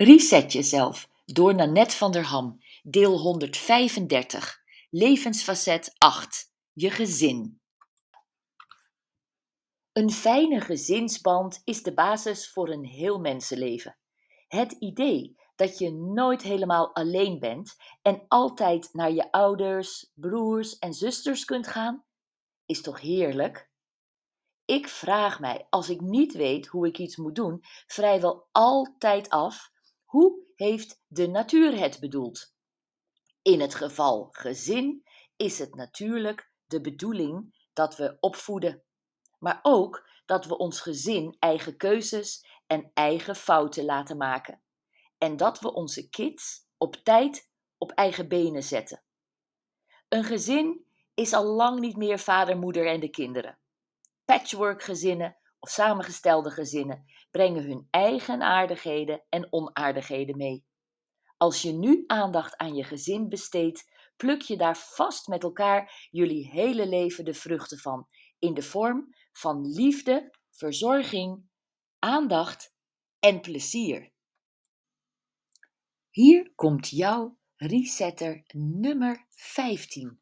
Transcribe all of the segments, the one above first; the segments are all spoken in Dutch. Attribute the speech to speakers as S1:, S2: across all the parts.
S1: Reset jezelf door Nanette van der Ham, deel 135, levensfacet 8, je gezin. Een fijne gezinsband is de basis voor een heel mensenleven. Het idee dat je nooit helemaal alleen bent en altijd naar je ouders, broers en zusters kunt gaan, is toch heerlijk? Ik vraag mij, als ik niet weet hoe ik iets moet doen, vrijwel altijd af hoe heeft de natuur het bedoeld? In het geval gezin is het natuurlijk de bedoeling dat we opvoeden, maar ook dat we ons gezin eigen keuzes en eigen fouten laten maken. En dat we onze kids op tijd op eigen benen zetten. Een gezin is al lang niet meer vader, moeder en de kinderen. Patchwork-gezinnen of samengestelde gezinnen brengen hun eigen aardigheden en onaardigheden mee. Als je nu aandacht aan je gezin besteedt, pluk je daar vast met elkaar jullie hele leven de vruchten van, in de vorm van liefde, verzorging, aandacht en plezier. Hier komt jouw resetter nummer 15.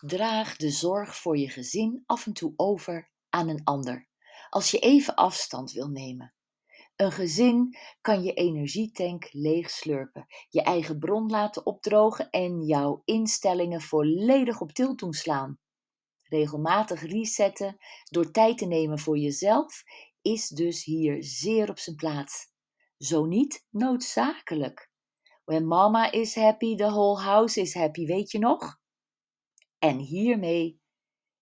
S1: Draag de zorg voor je gezin af en toe over aan een ander als je even afstand wil nemen. Een gezin kan je energietank leeg slurpen, je eigen bron laten opdrogen en jouw instellingen volledig op tilt doen slaan. Regelmatig resetten door tijd te nemen voor jezelf is dus hier zeer op zijn plaats. Zo niet noodzakelijk. When mama is happy, the whole house is happy, weet je nog? En hiermee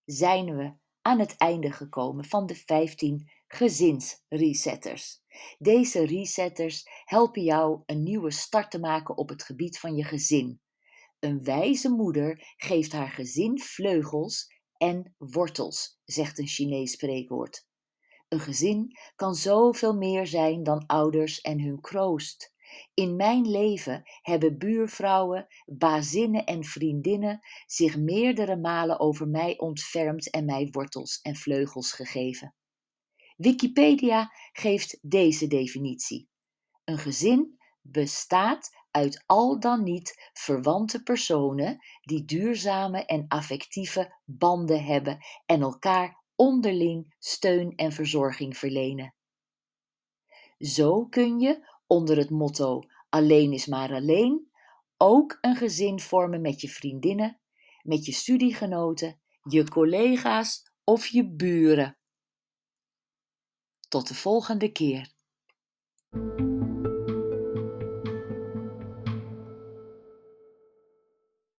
S1: zijn we aan het einde gekomen van de 15 gezinsresetters. Deze resetters helpen jou een nieuwe start te maken op het gebied van je gezin. Een wijze moeder geeft haar gezin vleugels en wortels, zegt een Chinees spreekwoord. Een gezin kan zoveel meer zijn dan ouders en hun kroost. In mijn leven hebben buurvrouwen, bazinnen en vriendinnen zich meerdere malen over mij ontfermd en mij wortels en vleugels gegeven. Wikipedia geeft deze definitie. Een gezin bestaat uit al dan niet verwante personen die duurzame en affectieve banden hebben en elkaar onderling steun en verzorging verlenen. Zo kun je onder het motto Alleen is maar alleen ook een gezin vormen met je vriendinnen, met je studiegenoten, je collega's of je buren. Tot de volgende keer.